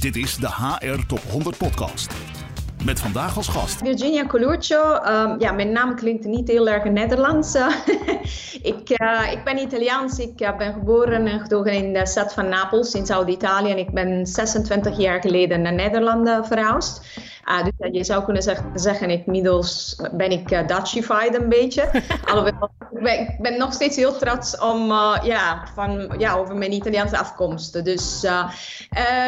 Dit is de HR Top 100 Podcast. Met vandaag als gast. Virginia Coluccio. Um, ja, mijn naam klinkt niet heel erg Nederlands. ik, uh, ik ben Italiaans. Ik uh, ben geboren en getogen in de stad van Napels in Zuid-Italië. En ik ben 26 jaar geleden naar Nederland verhuisd. Uh, dus je zou kunnen zeg, zeggen, inmiddels ben ik uh, Dutchified een beetje. Alhoewel, ik ben, ik ben, nog steeds heel trots om, uh, ja, van, ja, over mijn Italiaanse afkomst. Dus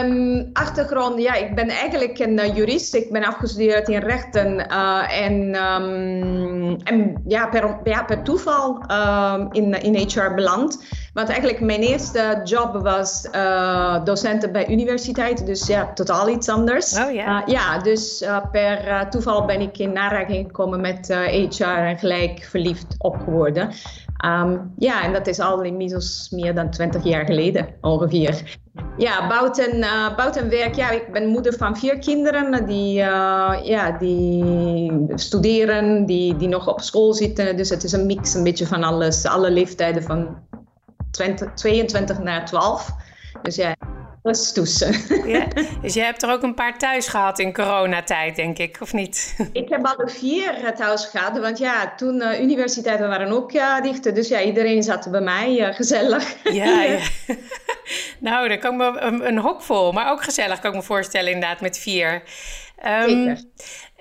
um, achtergrond, ja, ik ben eigenlijk een jurist. Ik ben afgestudeerd in rechten en, um, en ja, per, ja, per toeval um, in, in HR beland. Want eigenlijk mijn eerste job was uh, docenten bij universiteit, dus ja, totaal iets anders. Oh ja. Uh, ja, dus uh, per toeval ben ik in aanraking gekomen met HR en gelijk verliefd op geworden. Um, ja, en dat is al inmiddels meer dan 20 jaar geleden ongeveer. Ja, buiten, uh, buiten werk, ja, ik ben moeder van vier kinderen die, uh, ja, die studeren, die, die nog op school zitten. Dus het is een mix een beetje van alles, alle leeftijden van 20, 22 naar 12. Dus ja, dat is. Ja, dus je hebt er ook een paar thuis gehad in coronatijd, denk ik, of niet? Ik heb alle vier thuis gehad, want ja, toen uh, universiteiten waren ook uh, dicht. Dus ja, iedereen zat bij mij, uh, gezellig. Ja, ja. nou, dan kan ik me een, een, hok vol, maar ook gezellig kan ik me voorstellen inderdaad met vier. Um,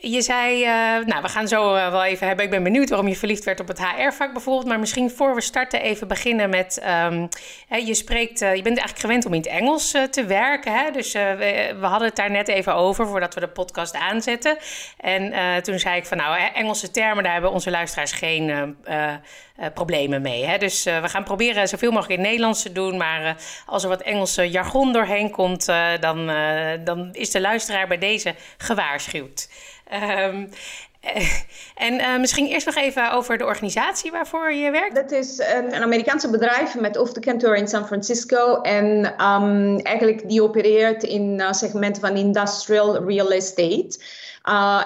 je zei, uh, nou, we gaan zo uh, wel even hebben. Ik ben benieuwd waarom je verliefd werd op het HR-vak bijvoorbeeld. Maar misschien voor we starten even beginnen met... Um, hè, je spreekt, uh, je bent eigenlijk gewend om in het Engels te werken. Hè? Dus we, we, hadden het daar net even over voordat we de podcast aanzetten. En toen zei ik van, nou, Engelse termen, daar hebben onze luisteraars geen problemen mee. Hè? Dus we gaan proberen zoveel mogelijk in Nederlands te doen. Maar als er wat Engelse jargon doorheen komt, dan, dan is de luisteraar bij deze gewaarschuwd. Um, en uh, misschien eerst nog even over de organisatie waarvoor je werkt. Dat is een, een Amerikaanse bedrijf met hoofdkantoor in San Francisco. En um, eigenlijk die opereert in uh, segmenten van industrial real estate.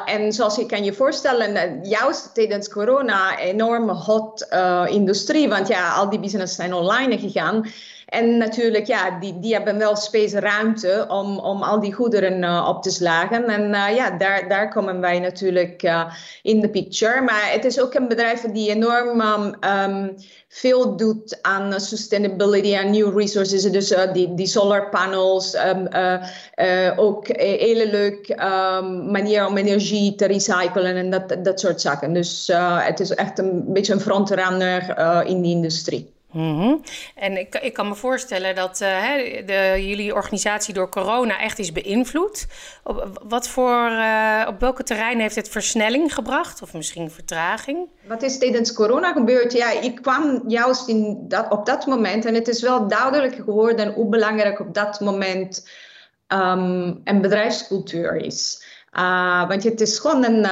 En zoals je kan je voorstellen, juist tijdens corona, enorm hot industrie. Want ja, al die business zijn online gegaan. En natuurlijk, ja, die, die hebben wel space ruimte om, om al die goederen uh, op te slagen. En uh, ja, daar, daar komen wij natuurlijk uh, in de picture. Maar het is ook een bedrijf die enorm um, um, veel doet aan sustainability en new resources. Dus die, die solar panels, um, ook een hele leuke manier om energie te recyclen en dat, dat soort zaken. Dus het is echt een beetje een frontrunner in die industrie. -hmm. En ik, ik, kan me voorstellen dat hè, de, jullie organisatie door corona echt is beïnvloed. Op, wat voor, uh, op welke terrein heeft het versnelling gebracht of misschien vertraging? Wat is tijdens corona gebeurd? Ja, ik kwam juist in dat, op dat moment en het is wel duidelijk geworden hoe belangrijk op dat moment um, een bedrijfscultuur is. Uh, want het is gewoon een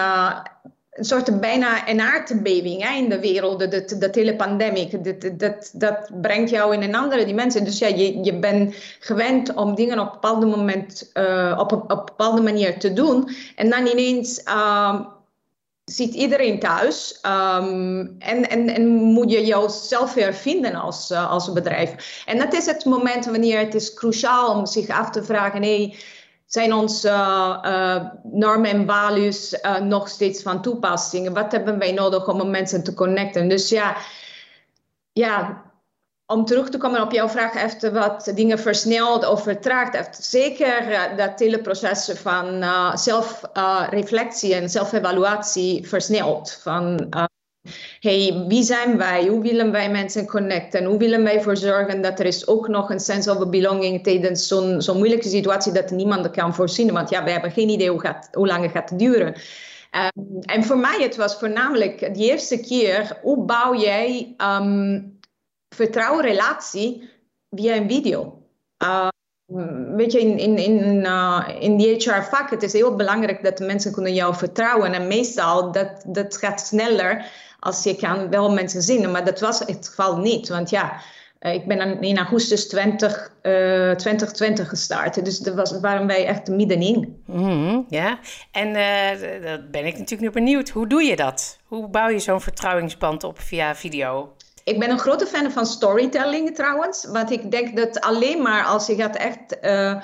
een soort bijna een aardbeving hè, in de wereld, dat, hele pandemie. Dat, dat, brengt jou in een andere dimensie. Dus ja, je, je bent gewend om dingen op een bepaalde moment, uh, op, op, een bepaalde manier te doen. En dan ineens um, zit iedereen thuis um, en, en, en moet je jezelf weer vinden als, uh, als bedrijf. En dat is het moment wanneer het is cruciaal om zich af te vragen... Hey, zijn onze uh, normen en values uh, nog steeds van toepassing? Wat hebben wij nodig om mensen te connecten? Dus ja, ja, om terug te komen op jouw vraag, heeft wat dingen versneld of vertraagd. Heeft zeker dat hele proces van zelfreflectie en zelfevaluatie versneld. Van, hey, wie zijn wij? Hoe willen wij mensen connecten? Hoe willen wij ervoor zorgen dat er is ook nog een sense of belonging tijdens zo'n zo'n moeilijke situatie dat niemand kan voorzien? Want ja, wij hebben geen idee hoe, lang het gaat duren. Um, en voor mij het was voornamelijk de eerste keer, hoe bouw jij um, vertrouwen relatie via een video? Uh, weet je, in, in, in, uh, in die HR-vak, het is heel belangrijk dat mensen kunnen jou vertrouwen. En meestal, dat, dat gaat sneller als je kan wel mensen zien. Maar dat was het geval niet. Want ja, uh, ik ben in augustus 20, uh, 2020 gestart. Dus daar was, waren wij echt middenin. Mm, ja, en uh, dat ben ik natuurlijk nu benieuwd. Hoe doe je dat? Hoe bouw je zo'n vertrouwingsband op via video? Ik ben een grote fan van storytelling trouwens. Want ik denk dat alleen maar als je gaat echt uh,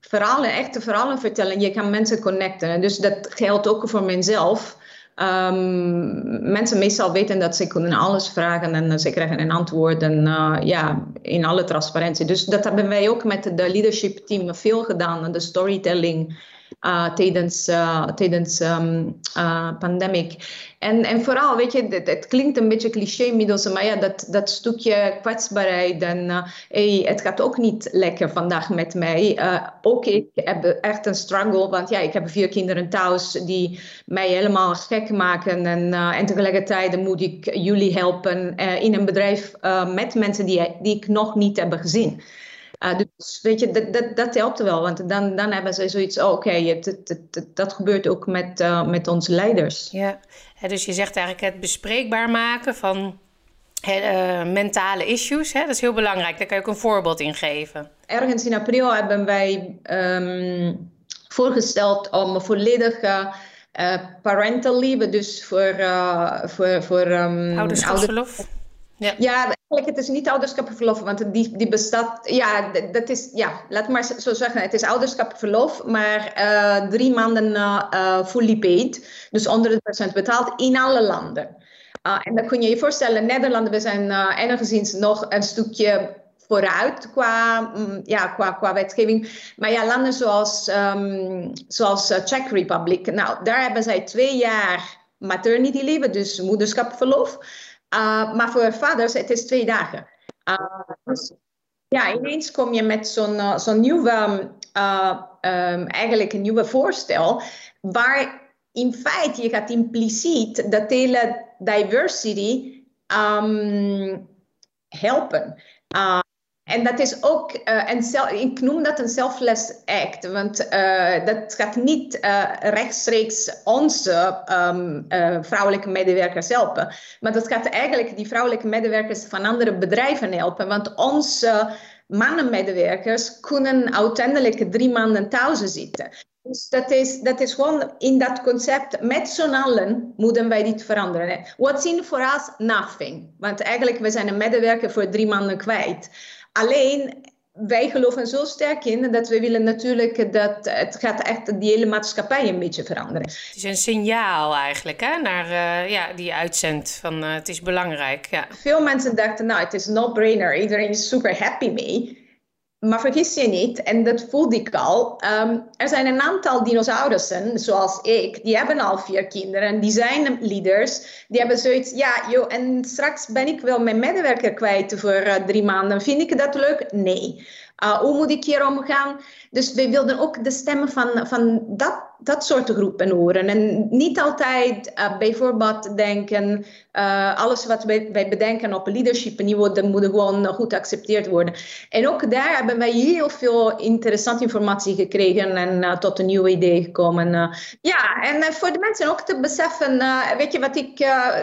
verhalen, echte verhalen vertellen. Je kan mensen connecten. Dus dat geldt ook voor mezelf. Um, mensen meestal weten dat ze kunnen alles vragen en ze krijgen een antwoord en uh, ja, in alle transparantie. Dus dat hebben wij ook met de leadership team veel gedaan, de storytelling tijdens, uh, tijdens um, uh, pandemic. En, en vooral, weet je, het, het klinkt een beetje cliché inmiddels, maar ja, dat, dat stukje kwetsbaarheid en hey, het gaat ook niet lekker vandaag met mij. ook ik heb echt een struggle, want ja, ik heb vier kinderen thuis die mij helemaal gek maken en, en tegelijkertijd moet ik jullie helpen in een bedrijf met mensen die, die ik nog niet heb gezien. Uh, dus weet je, dat, dat, dat helpt wel, want dan, dan hebben ze zoiets, oh, oké, okay, dat gebeurt ook met, uh, met onze leiders. Ja, dus je zegt eigenlijk het bespreekbaar maken van uh, mentale issues, hè? dat is heel belangrijk. Daar kan je ook een voorbeeld in geven. Ergens in april hebben wij um, voorgesteld om volledige parental leave, dus voor, voor, voor um, ouderschapsverlof. Ja. ja, eigenlijk het is niet ouderschapverlof, want die, die bestaat, ja, dat is, ja, laat maar zo zeggen, het is ouderschapverlof, maar uh, drie maanden uh, fully paid, dus 100% betaald in alle landen. Uh, en dan kun je je voorstellen, Nederland, we zijn uh, enigszins nog een stukje vooruit qua, mm, ja, qua, qua wetgeving. Maar ja, landen zoals, um, zoals Czech Republic, nou, daar hebben zij twee jaar maternity leave, dus moederschapverlof. Uh, maar voor vaders, het is twee dagen. Uh, ja, ineens kom je met zo'n uh, zo'n nieuwe, um, eigenlijk een nieuwe voorstel, waar in feite je gaat impliciet dat hele diversity um, helpen. En dat is ook uh, ik noem dat een selfless act, want uh, dat gaat niet uh, rechtstreeks onze um, vrouwelijke medewerkers helpen, maar dat gaat eigenlijk die vrouwelijke medewerkers van andere bedrijven helpen, want onze mannenmedewerkers kunnen uiteindelijk drie maanden thuis zitten. Dus dat is, dat is gewoon in dat concept, met z'n allen moeten wij dit veranderen. What's in for us? Nothing. Want eigenlijk, we zijn een medewerker voor drie maanden kwijt. Alleen, wij geloven zo sterk in dat we willen natuurlijk dat het gaat echt die hele maatschappij een beetje veranderen. Het is een signaal eigenlijk hè, naar uh, ja, die uitzendt van uh, het is belangrijk. Ja. Veel mensen dachten nou het is no-brainer, iedereen is super happy mee. Maar vergis je niet, en dat voelde ik al, um, er zijn een aantal dinosaurussen, zoals ik, die hebben al vier kinderen, die zijn leaders, die hebben zoiets, ja, joh, en straks ben ik wel mijn medewerker kwijt voor uh, drie maanden. Vind ik dat leuk? Nee. Uh, hoe moet ik hier omgaan? Dus we wilden ook de stemmen van, van dat, dat soort groepen horen. En niet altijd uh, bijvoorbeeld denken, uh, alles wat wij, bedenken op leadership niveau, dat moet gewoon goed geaccepteerd worden. En ook daar hebben wij heel veel interessante informatie gekregen en tot een nieuw idee gekomen. ja, en voor de mensen ook te beseffen, weet je wat ik,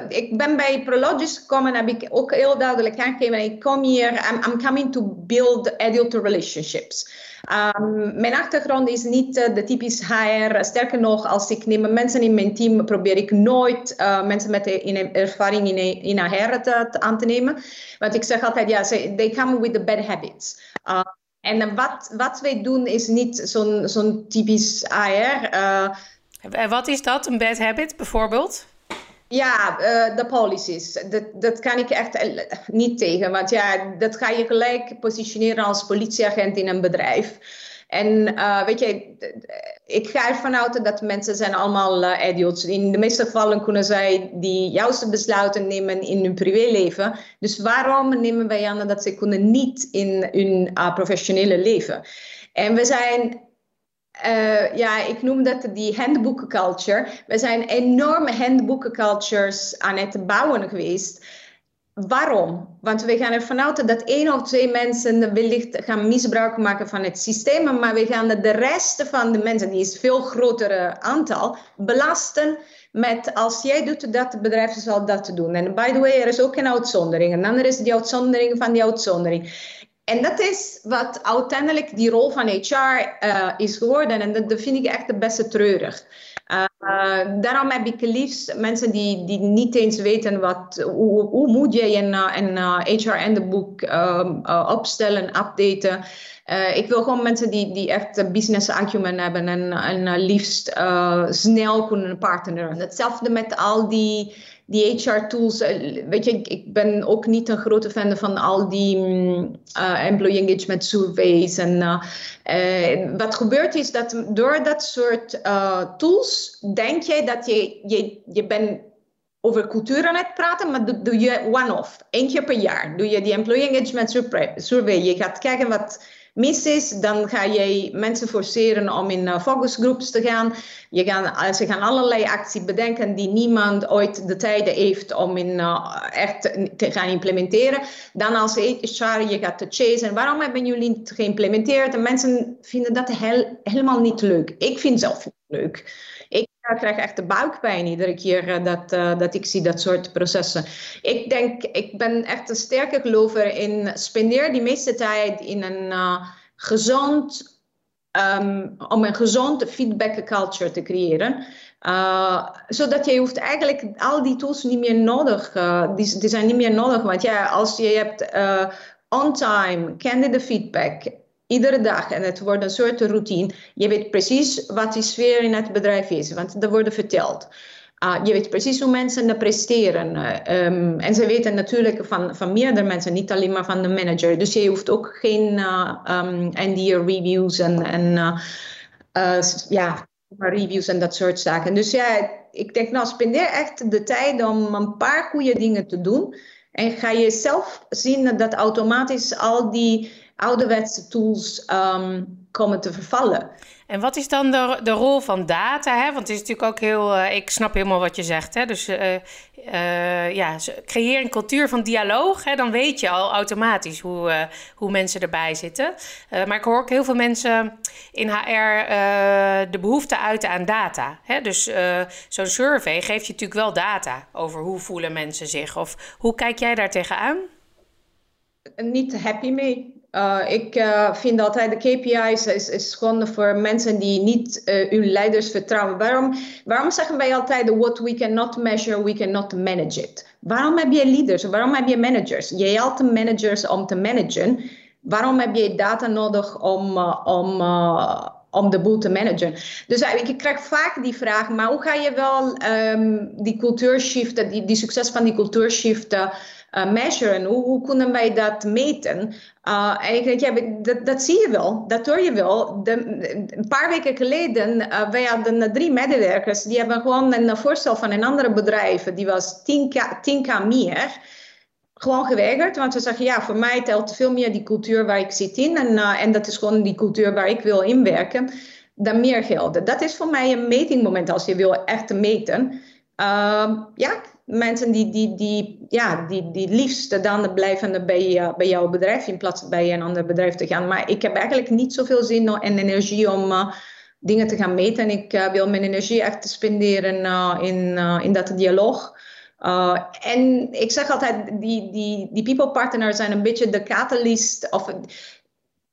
ik ben bij Prologis gekomen, heb ik ook heel duidelijk aangegeven, ik kom hier, I'm, I'm coming to build adult relationships. Um, mijn achtergrond is niet uh, de typisch HR. Sterker nog, als ik neem mensen in mijn team, probeer ik nooit uh, mensen met in, ervaring in, in HR aan te nemen. Want ik zeg altijd, ja, they come with the bad habits. Uh, en wat, wat wij doen is niet zo'n zo'n typisch HR. en wat is dat, een bad habit bijvoorbeeld? Ja, uh, de policies. Dat, dat kan ik echt eh, niet tegen. Want ja, dat ga je gelijk positioneren als politieagent in een bedrijf. En uh, weet je, ik ga ervan uit dat mensen zijn allemaal uh, idiots. In de meeste gevallen kunnen zij die juiste besluiten nemen in hun privéleven. Dus waarom nemen wij aan dat ze kunnen niet in hun professionele leven? En we zijn uh, ja, ik noem dat die handboekenculture. We zijn enorme handboekencultures aan het bouwen geweest. Waarom? Want we gaan ervan uit dat één of twee mensen wellicht gaan misbruik maken van het systeem, maar we gaan de rest van de mensen, die is veel groter aantal, belasten met als jij doet dat, het bedrijf zal dat doen. En by the way, er is ook een uitzondering. En dan is die uitzondering van die uitzondering. En dat is wat uiteindelijk die rol van HR uh, eh, is geworden. En dat, vind ik echt de beste treurig. Uh, daarom heb ik liefst mensen die, die niet eens weten wat, hoe, hoe moet je een, een HR en de boek um, opstellen, updaten. Uh, ik wil gewoon mensen die, die echt business acumen hebben en, en liefst snel kunnen partneren. Hetzelfde met al die die HR-tools, eh, weet je, ik ben ook niet een grote fan van al die uh, employee engagement surveys. En uh, wat gebeurt is dat door dat soort tools denk je dat je, je, je bent over cultuur aan het praten, maar doe, doe je one-off, één keer per jaar. Doe je die employee engagement survey. Je gaat kijken wat mis is, dan ga je mensen forceren om in uh, focusgroups te gaan. Je gaan. Ze gaan allerlei acties bedenken die niemand ooit de tijd heeft om in, uh, echt te gaan implementeren. Dan als HR je gaat te chasen. Waarom hebben jullie niet geïmplementeerd? En mensen vinden dat helemaal niet leuk. Ik vind zelf leuk. Ik krijg echt de buikpijn iedere keer uh, dat, uh, dat ik zie dat soort processen. Ik denk, ik ben echt een sterke gelover in spendeer die meeste tijd in een uh, gezond, um, om een gezonde feedback culture te creëren. zodat je hoeft eigenlijk al die tools niet meer nodig, die, die zijn niet meer nodig. Want ja, als je hebt on time, candidate feedback, iedere dag en het wordt een soort routine. Je weet precies wat die sfeer in het bedrijf is, want dat wordt verteld. Uh, je weet precies hoe mensen presteren. Uh, um, en ze weten natuurlijk van, van meerdere mensen, niet alleen maar van de manager. Dus je hoeft ook geen uh, um, NDR-reviews en, en ja, reviews en dat soort zaken. Dus ja, ik denk, nou, spendeer echt de tijd om een paar goede dingen te doen. En ga je zelf zien dat automatisch al die ouderwetse tools um, komen te vervallen. En wat is dan de, de rol van data? Hè? Want het is natuurlijk ook heel. Uh, ik snap helemaal wat je zegt. Hè? Dus uh, uh, ja, creëer een cultuur van dialoog. Hè? Dan weet je al automatisch hoe, hoe mensen erbij zitten. maar ik hoor ook heel veel mensen in HR de behoefte uiten aan data. Hè? Dus zo'n survey geeft je natuurlijk wel data over hoe voelen mensen zich. Of hoe kijk jij daar tegenaan? Niet happy mee. Uh, ik uh, vind altijd de KPI's is, is gewoon voor mensen die niet uh, hun leiders vertrouwen. Waarom, waarom zeggen wij altijd what we cannot measure, we cannot manage it? Waarom heb je leaders? Waarom heb je managers? Je helpt managers om te managen. Waarom heb je data nodig om, om, om de boel te managen? Dus ik krijg vaak die vraag, maar hoe ga je wel um, die cultuurshift, die, die succes van die cultuurshift uh, measuren? Hoe, hoe, kunnen wij dat meten? En ik denk, ja, dat, dat, zie je wel, dat hoor je wel. Een paar weken geleden, uh, wij hadden drie medewerkers, die hebben gewoon een voorstel van een andere bedrijf, die was 10k, 10k meer gewoon geweigerd. Want ze zeggen, ja, voor mij telt veel meer die cultuur waar ik zit in. En, en dat is gewoon die cultuur waar ik wil inwerken. Dan meer geld. Dat is voor mij een metingmoment als je wil echt meten. Ja, mensen die, die, die, ja, die, die liefst dan blijven bij, uh, bij jouw bedrijf in plaats van bij een ander bedrijf te gaan. Maar ik heb eigenlijk niet zoveel zin en energie om uh, dingen te gaan meten. Ik uh, wil mijn energie echt spenderen in, in dat dialoog. en ik zeg altijd, die, die, die people partners zijn een beetje de catalyst of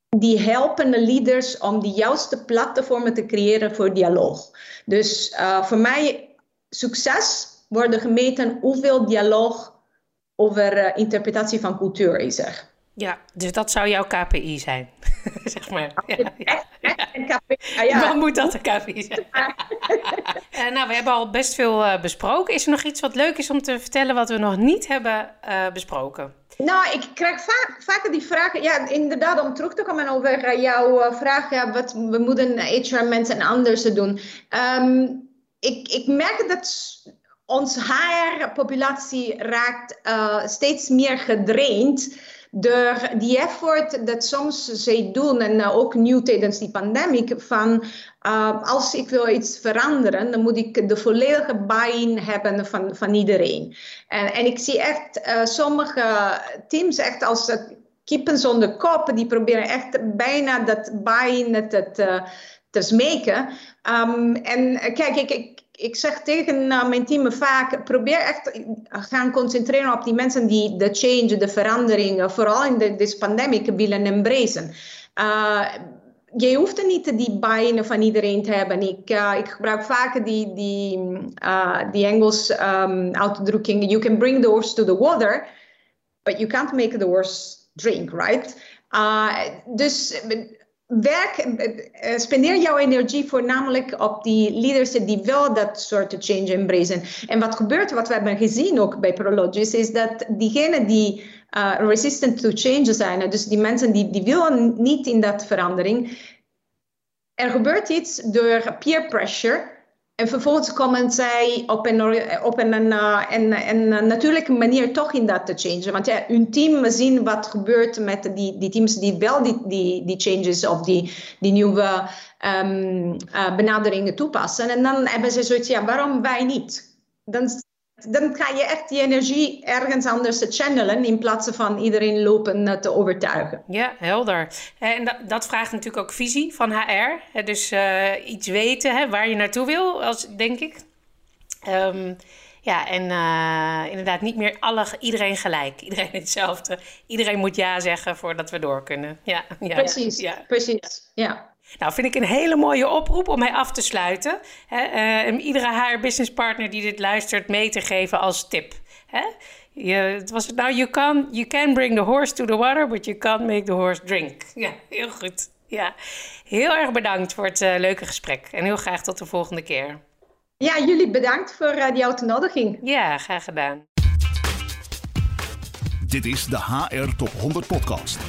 die helpen de leaders om de juiste platformen te creëren voor dialoog. Dus voor mij succes worden gemeten hoeveel dialoog over uh, interpretatie van cultuur is er. Ja, dus dat zou jouw KPI zijn, zeg maar. Ja, ja. Moet dat een KPI zijn? uh, nou, we hebben al best veel uh, besproken. Is er nog iets wat leuk is om te vertellen wat we nog niet hebben besproken? Nou, ik krijg vaak, vaker die vragen. Ja, inderdaad, om terug te komen over jouw vraag. Ja, wat we moeten HR-mensen anders doen. Um, ik, ik merk dat ons HR-populatie raakt uh, steeds meer gedraind door die effort dat soms zij doen, en uh, ook nu tijdens die pandemie, van uh, als ik wil iets veranderen, dan moet ik de volledige buy-in hebben van, van iedereen. En, en ik zie echt sommige teams echt als kippen zonder kop, die proberen echt bijna dat buy-in te, te, te smeken. Um, en kijk, ik, ik ik zeg tegen uh, mijn team vaak, probeer echt gaan concentreren op die mensen die de change, de verandering, vooral in de, deze pandemie willen embracen. Uh, je hoeft niet die buy van iedereen te hebben. Ik, ik gebruik vaak die, die, die Engels um, uitdrukking: You can bring the horse to the water, but you can't make the horse drink, right? Dus werk, spendeer jouw energie voornamelijk op die leaders die wel dat soort change embracen. En wat gebeurt, wat we hebben gezien ook bij Prologis, is dat diegenen die uh, resistant to change zijn, dus die mensen die, die willen niet in dat verandering, er gebeurt iets door peer pressure. En vervolgens komen zij op een, op een, een, een, natuurlijke manier toch in dat te changen. Want ja, hun team zien wat gebeurt met die, die teams die wel die, die, changes of die, nieuwe um, benaderingen toepassen. En dan hebben ze zoiets, ja, waarom wij niet? Dan dan ga je echt die energie ergens anders channelen in plaats van iedereen lopen te overtuigen. Ja, helder. En dat, dat vraagt natuurlijk ook visie van HR. Dus uh, iets weten hè, waar je naartoe wil, als, denk ik. Um, ja, en uh, inderdaad niet meer alle, iedereen gelijk. Iedereen hetzelfde. Iedereen moet ja zeggen voordat we door kunnen. Ja, ja precies, ja. precies. Ja. Nou, vind ik een hele mooie oproep om mij af te sluiten. Hè, uh, iedere haar business partner die dit luistert mee te geven als tip. Hè? Je, het was nou, you can, you can bring the horse to the water, but you can't make the horse drink. Ja, heel goed. Ja. Heel erg bedankt voor het uh, leuke gesprek. En heel graag tot de volgende keer. Ja, jullie bedankt voor uh, die uitnodiging. Ja, graag gedaan. Dit is de HR Top 100 Podcast.